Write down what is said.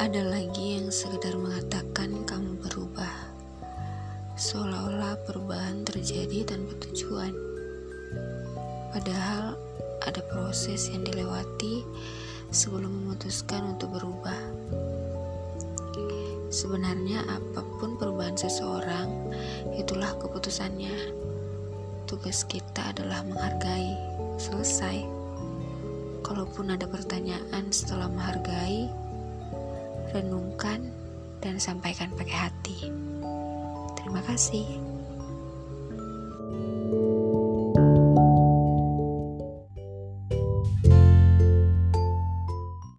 Ada lagi yang sekedar mengatakan kamu berubah, seolah-olah perubahan terjadi tanpa tujuan. Padahal ada proses yang dilewati sebelum memutuskan untuk berubah. Sebenarnya apa pun perubahan seseorang, itulah keputusannya. Tugas kita adalah menghargai. Selesai. Kalaupun ada pertanyaan setelah renungkan dan sampaikan pakai hati. Terima kasih.